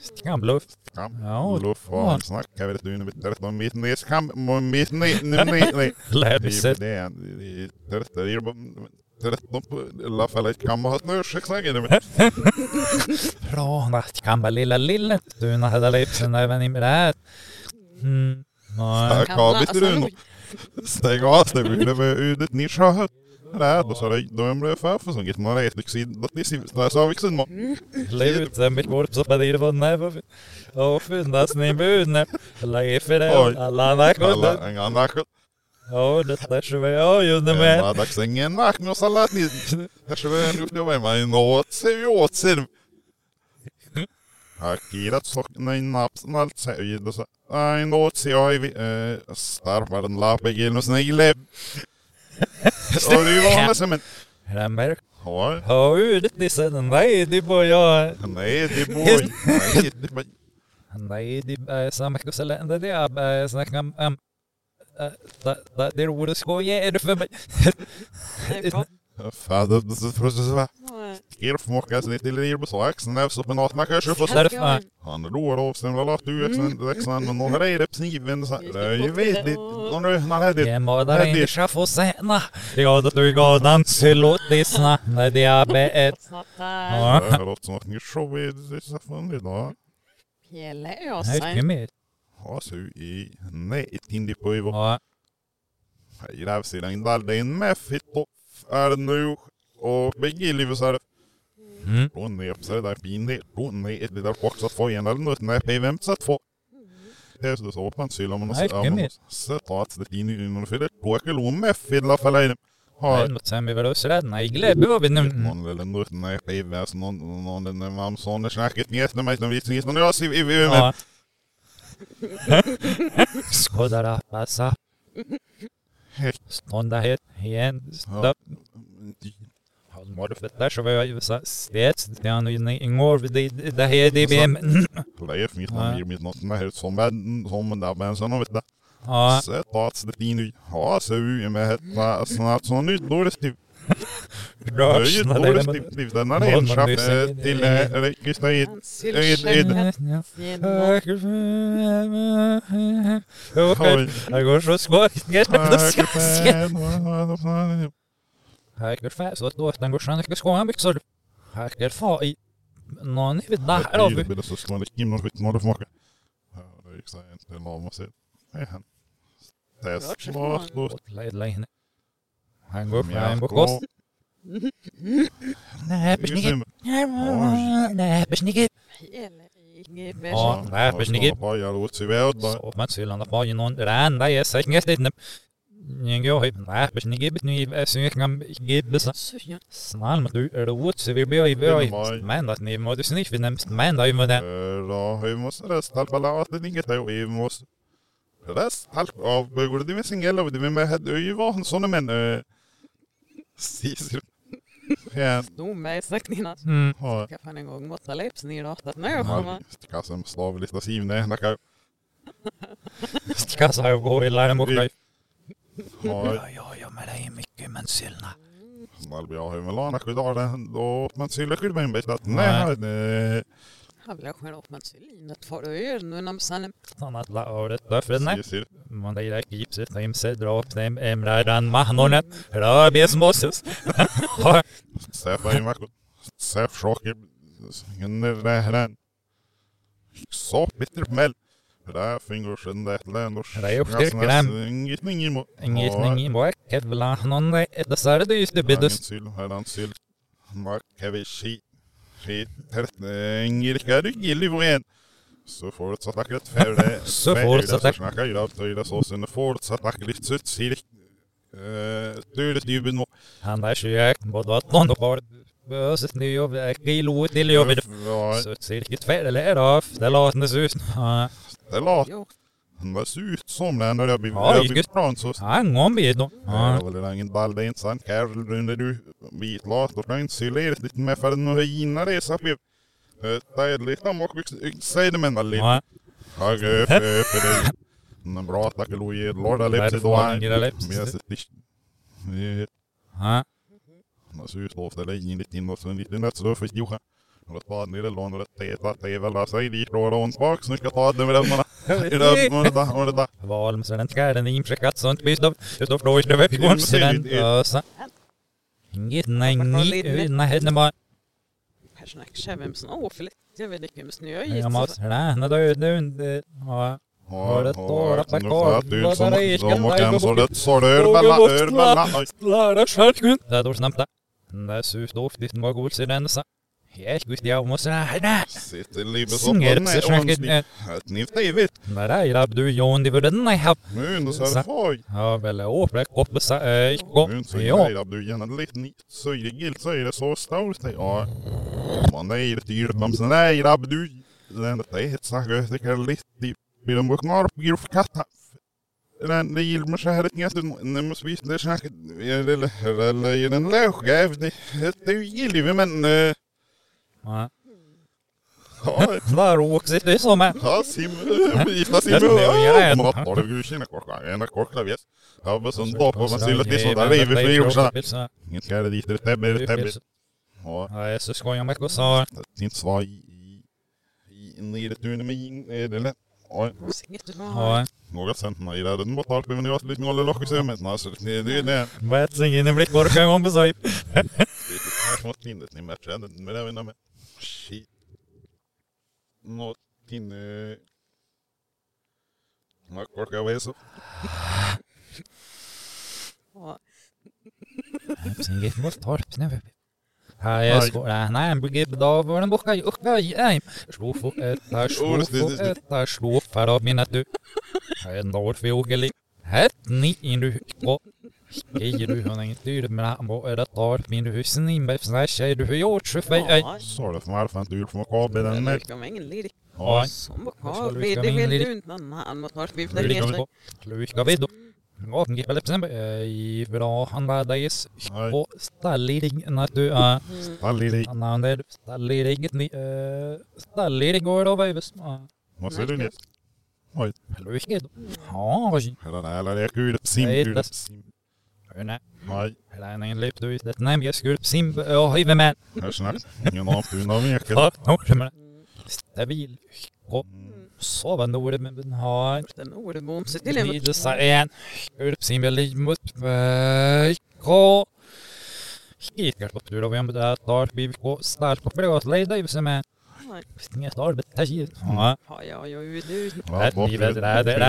Stickan bluff. kam. Ja. Luff och snackar vet du nu du om mitt nes kam och mitt nej nej nej. Det är det är det är bara Tretton på alla fall ett kam och snö sexagen det Bra. Vart kan bara lilla lilla. Du när hade lipsen även i med det. Ja. Tack har vi till nu. Stäng av det vill med udet ni ska Nej, då sa det, då är det för för som gick några ett liksom, det är så där sa vi sen. Livet som mitt bord så på det var näva. Och finnas ni budne. Life för det. Oj. Alla nackor. Alla en annan nack. Ja, det där så var jag ju det Men med. vad dags ingen nack med salat ni. Det ska vara nu det var man något se vi åt sen. Akirat så nej naps allt säger det så. Nej, något ser jag vi eh starpar den lappe genom snigel. Och det var han som en Ramberg. Ja, Ja, det är sen. Nej, det var jag. nej, det boy. Nej, det var Nej, det är samma kusel. Det är snacka om... um, uh, Det är det för mig. Sig till på där så på något man kanske får Därför. Han då sen väl att du axeln men någon är det sniven så jag vet det. Någon är han hade Jag må där inte skaffa sena. Jag du går dans till åt lyssna. När det är Ja. Det låter som att ni show. Pjälle Nej, inte mer. Ja så i nej tindi på ivo. Ja. Jag där ser den där den med fit på är nu och Mm. Hon är på där. Hon är det där också få en eller något när på vem så få. Det så så syl om man så så att det in i någon för det på kelom med fylla för dig. Nej, Har något sen vi var oss rädd. Nej, glöm över nu. någon eller något när på vem så någon någon den mam sån snacket ner när som visst visst när jag ser vi vi Ja. Skådara, passa. Stånda het. Har du fått där så var jag ju så stets. Det är nog ingår det det här det blir. Det är fint när vi mitt något när som vän som där men så vet det. Ja, Så att det in ja så ju med det snart så nytt då det typ Det är ju typ den här en schaff till registrering Okej, jag går så skoj. Här går så då den går sen ska skoja byxor. Här går fa i någon i det här har vi. Det så inte något något för mycket. Det är ju inte det man måste. Nej han. Det är. Lejne. Han går fram på kost. Nej, besnicket. Nej, besnicket. Pjälle Ja, nej, besnicket. Ja, är så jag kan ge så. Snäll men du är det åt så vi blir ju men att ni måste sniff vi nämst men då ju det. Då vi måste rest halva laten inget vi måste. Halv av borde det med singel och det med hade ju var en sån men Ja, Stor med säckningarna. Mm. har Jag fan en gång måste läpps ner och att nu kommer. Kassen slavlista sivne, nakar. Ska så jag gå i lära mot dig. Har ja, ja, men det är mycket men sylna. Malby har ju melana skydar den då man syller skydd med en bit att Nej. Nej. Jag vill skär upp med cylinet för öar nu när man sen Sån att la året. Ser Man det där gipset dem se dra upp dem emradan mahnonet. Rabies mosses. Säfa i makot. Säf chocker. Ingen rähran. Så bitter mel. Där finger sen det. Det är ju styrkram. Inget ning emot. Inget ning i mock. Kevla någon det är det så det just det Biddus. bidus. Syl, här han syl. Mark Tertninger gillig igen. Så fortsatt akkurat færre. Så fortsatt ak- Snakker i såsene fortsatt akkurat sutt sirk. Dure dyben må. Han är sjuk, både att hon har böset nu och kilo till jobbet. Så cirka tvärre är av, det låter det ut. Det la Jo, han var ut som den när jag blev Ja, jag gick blev plan så. Han om vid då. Ja, Ja, väl ingen ball det är inte sant. Karl runde du vit lat och kan se lite med för den och innan det så vi det är lite om och säger det men väl ja. Hag upp upp det. En bra tack Louis Lorda Det är lepse för då. många läpps. Men jag sitter inte. Ja, Man ser ut ofta det in lite in och så en liten lätt så för Johan. Och att ta ner det lån och det är det är väl att säga dit då och bak så ska ta det med den. Är det och det där och det där. Valm så den ska den imprekat sånt bist av. Det står från det vet jag så den ösa. Inget nej nej nej henne bara. här snackar jag vem som åfligt. Jag vet inte vem snö Jag måste räkna då det. Ja. Ja, det nu kvar- får du vad som är det? de och Ska en jag så gå det så det örballa örballa. Klara skärkun. Det är då snabbt. Det är så stort det var god så den onsdag. Ett nytt David. När det är du det var den då så är det foj. Ja väl åpre kopp så eh Nu så Ja. är det du gärna lite nytt så är det gilt så så stort. Ja. Man dyrt men så nej det du. Den det kan lite vid de boknar på grov katta. Den det mig så här gäst nu måste vi det snack eller eller i den låga det det gillar vi men eh, Ja. som är. Ja, sim, gifta sim, Jag tror jag gör det. mat har du ju kina korka, en korka vet. Ja, men sån då på man skulle det så där är vi för gjorsa. så. Inget ska det dit det täbber täbber. Ja, Ja, jag så skojar med så. det är inte svaj i i nere tunen med in är det lätt. Ja, Inget du har. Ja, några centna i den mot allt men jag har lite noll lock så men alltså det det är det. vet ingen det blir korka om sig. Det är små tindet ni matchar den med det med. Shit. Något inne. Ja, korka vad är så? Ja, Inget måste ta det snäpp. Ja, jag skojar. Nej, jag blir då var den boka ju uppe i nej. Slå få ett där slå få ett där slå för av mina du. En dag fågel. Het ni in du på. Ger du han inte dyr var det tar min husen med såna tjejer du har gjort så för ja. Så det för mig fan du får kabel den Det med. verkar vara ingen lirig. Ja, Som var Vad kvar ska vi vid ska det lirig? du inte han mot har vi för på. Luka vid då. Ja, det gick väl exempel i bra han var där nej. och stallig när du är Alli han är stallig ni eh stallig går då vävs. Vad ser du ner? Oj, då. Ja, det här är kul. Sim det- Sim. Nej. Nej, Det är en lip du det nej jag skulle sim och hiva med. här. Snart. Ingen du någon vecka. Ja, nu men stabil. Och nog det men Den ordebom sig till en vid så en skulle sim liv mot ko Hit kanske på du då vem det tar vi på stark på privat leda i som är inget arbete här. Ja, Ja, ja, ja, du. Ja, det ni vet det är det. Det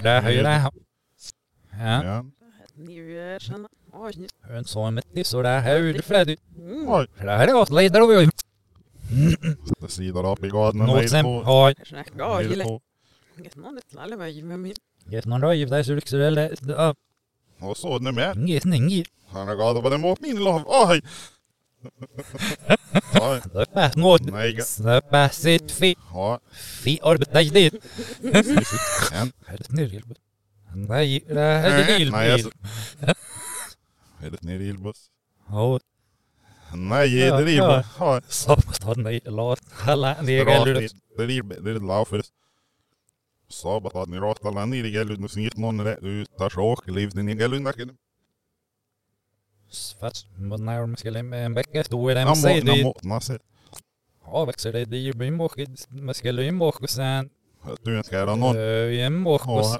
det. Ja, Är. Oj. med det så där hur Freddy. Mm. Oj, Det här är åt leda då vi. det sidor upp i gaden. Något sen har Här snackar jag gillar. Inget någon ett lalle var ju med min. Get någon röj där så eller ja, Och så nu med. inget inget. Han har gadat på den mot min lov. Oj! Oj, Det är något. nej. Släppa sitt fi. Ja, Fi arbeta i det. en. Är det ner hjälp? Nej, det är det Nej, alltså. Är det nere i? Ja, Nej, det är Ilbus. Ja, han nej låt alla Bra, gäller det är är laufers. Sabat att ni rått alla det gäller nu snit någon det utar sjok liv den gäller nacken. Fast mot när man skulle med en Namo man säger det. namo nasse. Ja, växer det det man skulle ju sen. Du ska göra någon. Eh, en mycket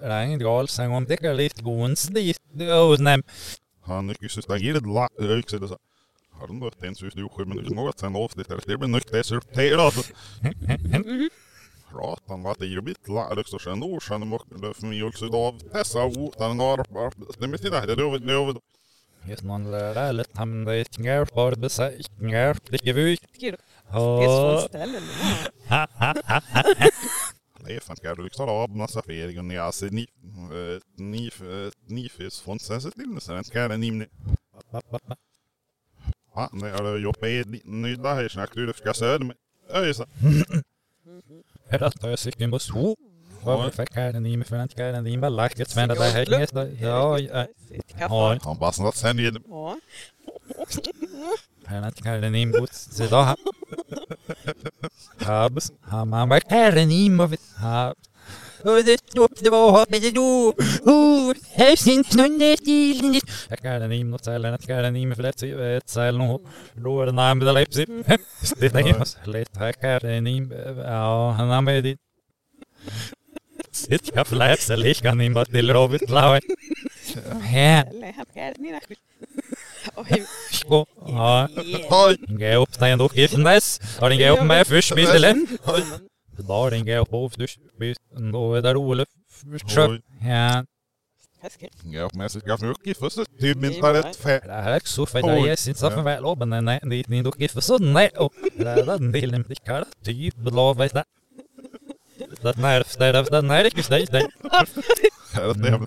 Ja. regn gal sen om det kan lite gons dit. Och nej. Han är ju så stagiret la ökse det så. Har du något ens just du men det är något sen av det där det blir nytt det så det är alltså. Ratan var det ju la det så sen år sen och det för mig också då dessa utan några det mitt i det det är det Just någon lärare han det är inga för det så inga det är vi. Tycker Ja. Pissfånställen. Det är fan ska du liksom av massa ferier och ni alltså ni ni ni finns från sen så till sen ska det ni Ja, det är ju på nu där är snack du ska söder med. Är det att jag cykeln på så? Vad fick jag den i mig för att jag den i mig lacket men det här nästa. Ja, ja. Ja, Han bara snart sen igen. Ja. han att jag den i mig så då. Habs. Han man bara är den i mig. Ha. Och det stopp det var men det då. Oh, här syns någon där stilen. Jag kan den i mig något sällan att jag den i mig för det så ett sällan och då är det namn det Leipzig. Det är ju så lätt här kan den i mig. Ja, han har med det. Sitt jag fläser lika ni bara till Robert Lau. Här. Eller han är ni nästan. Oj. Sko. Inga upp den då giftes. Har den upp med först bilden. Då den går på först då är det roligt. Köp. Ja. Ja, men så ska mycket för så typ inte rätt för. Det här är så det är sin så för väl men nej det ni då giftes så nej och det är den delen det kan typ lov vet det. Det det är det när det är det. Det är det surt. Det är det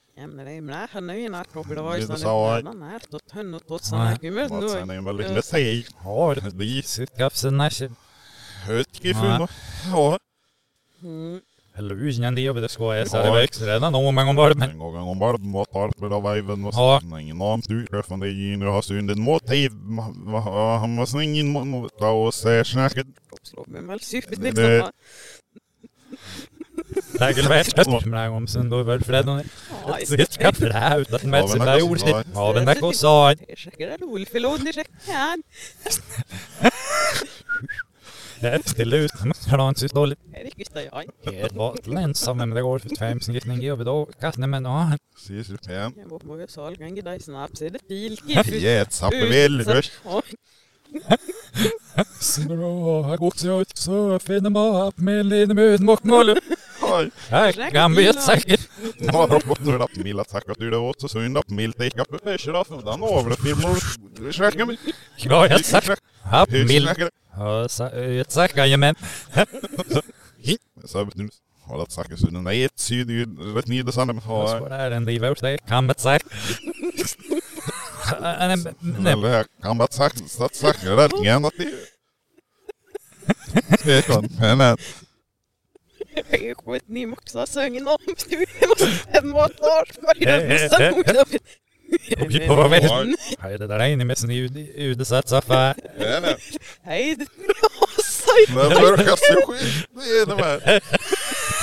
mig. ja. jag sagt upp mil Skäcka. ja. Så jag sagt ja. Men Så vet du. Har det sagt så den är ett syd ju rätt nida sanna men så har. där den det var det kan man säga Nej, Eller jag kan bara sagt så att sagt det där igen att det. Det. Kan men Jag är skit, ni måste ha sungen om. Du måste ha motor. Vad är det Och jag vet Hej, det där är inne med sin udesatt för men Hej, det är så Det verkar så skit. Det är det med. Det är polvarit bluffet i Ja. Men så det är det enda amerikaner värsta med helt roligt fotboll. Jag vet inte gillat att liksom ett länsa kanske. skoj då. Sverige Vilket kanske. Ja, ett länsa vet Han var på kanske bredden Leif snabbare snacket Vad tar det betalt vi med i det Ja. Ja. Ja, då vill du då stämma. För jag lever i testet nya som efter att det är bara mycket fel. Häste väl på en i den Han visar väl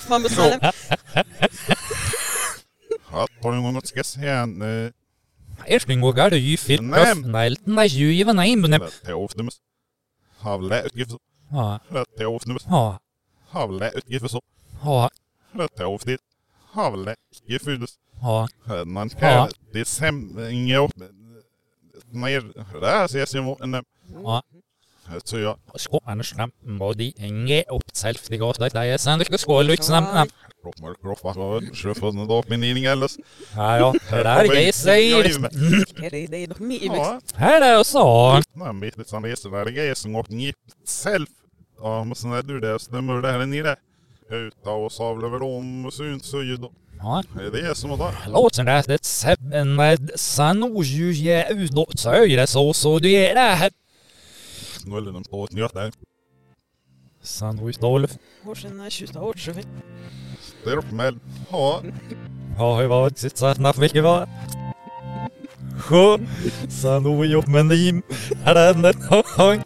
fan beställa. Ja, har du något ska säga? Eh, Ersten går gar ju fit Nej. off. Nej, nej, ju i vad nej, men Rätt ofta mus. Havle utgifter. ja, Rätt ofta mus. ja, Havle utgifter så. ja, Rätt ofta. Havle utgifter. ja, Man Ja. kan det är sämre. Mer. Det här ses ju mot en. ja. Så jag. Skåne snabbt, och de det det är sen det skål ut snabbt. Kroppar kroppar och sjöfoten då min inning eller. Ja, ja, det jag säger. Är det det de är Ja. Här är det så. Nej, men lite sån resa där det är som åkt ni själv. Ja, men sen är du det stämmer det här nere. Uta och savla över dem och syns så ju då. Ja, Det är som då. låten där, det sebben med sanoju je utåt så är det så, så det är det här golden on johtaja. Sandwich Dolph. Eh, Horsena tjusta Ortsjöfin. Störpmäll. Ja. Ja, hur var det? Sittsattna fick vara. Sjön. Sanojo menim. Här är den.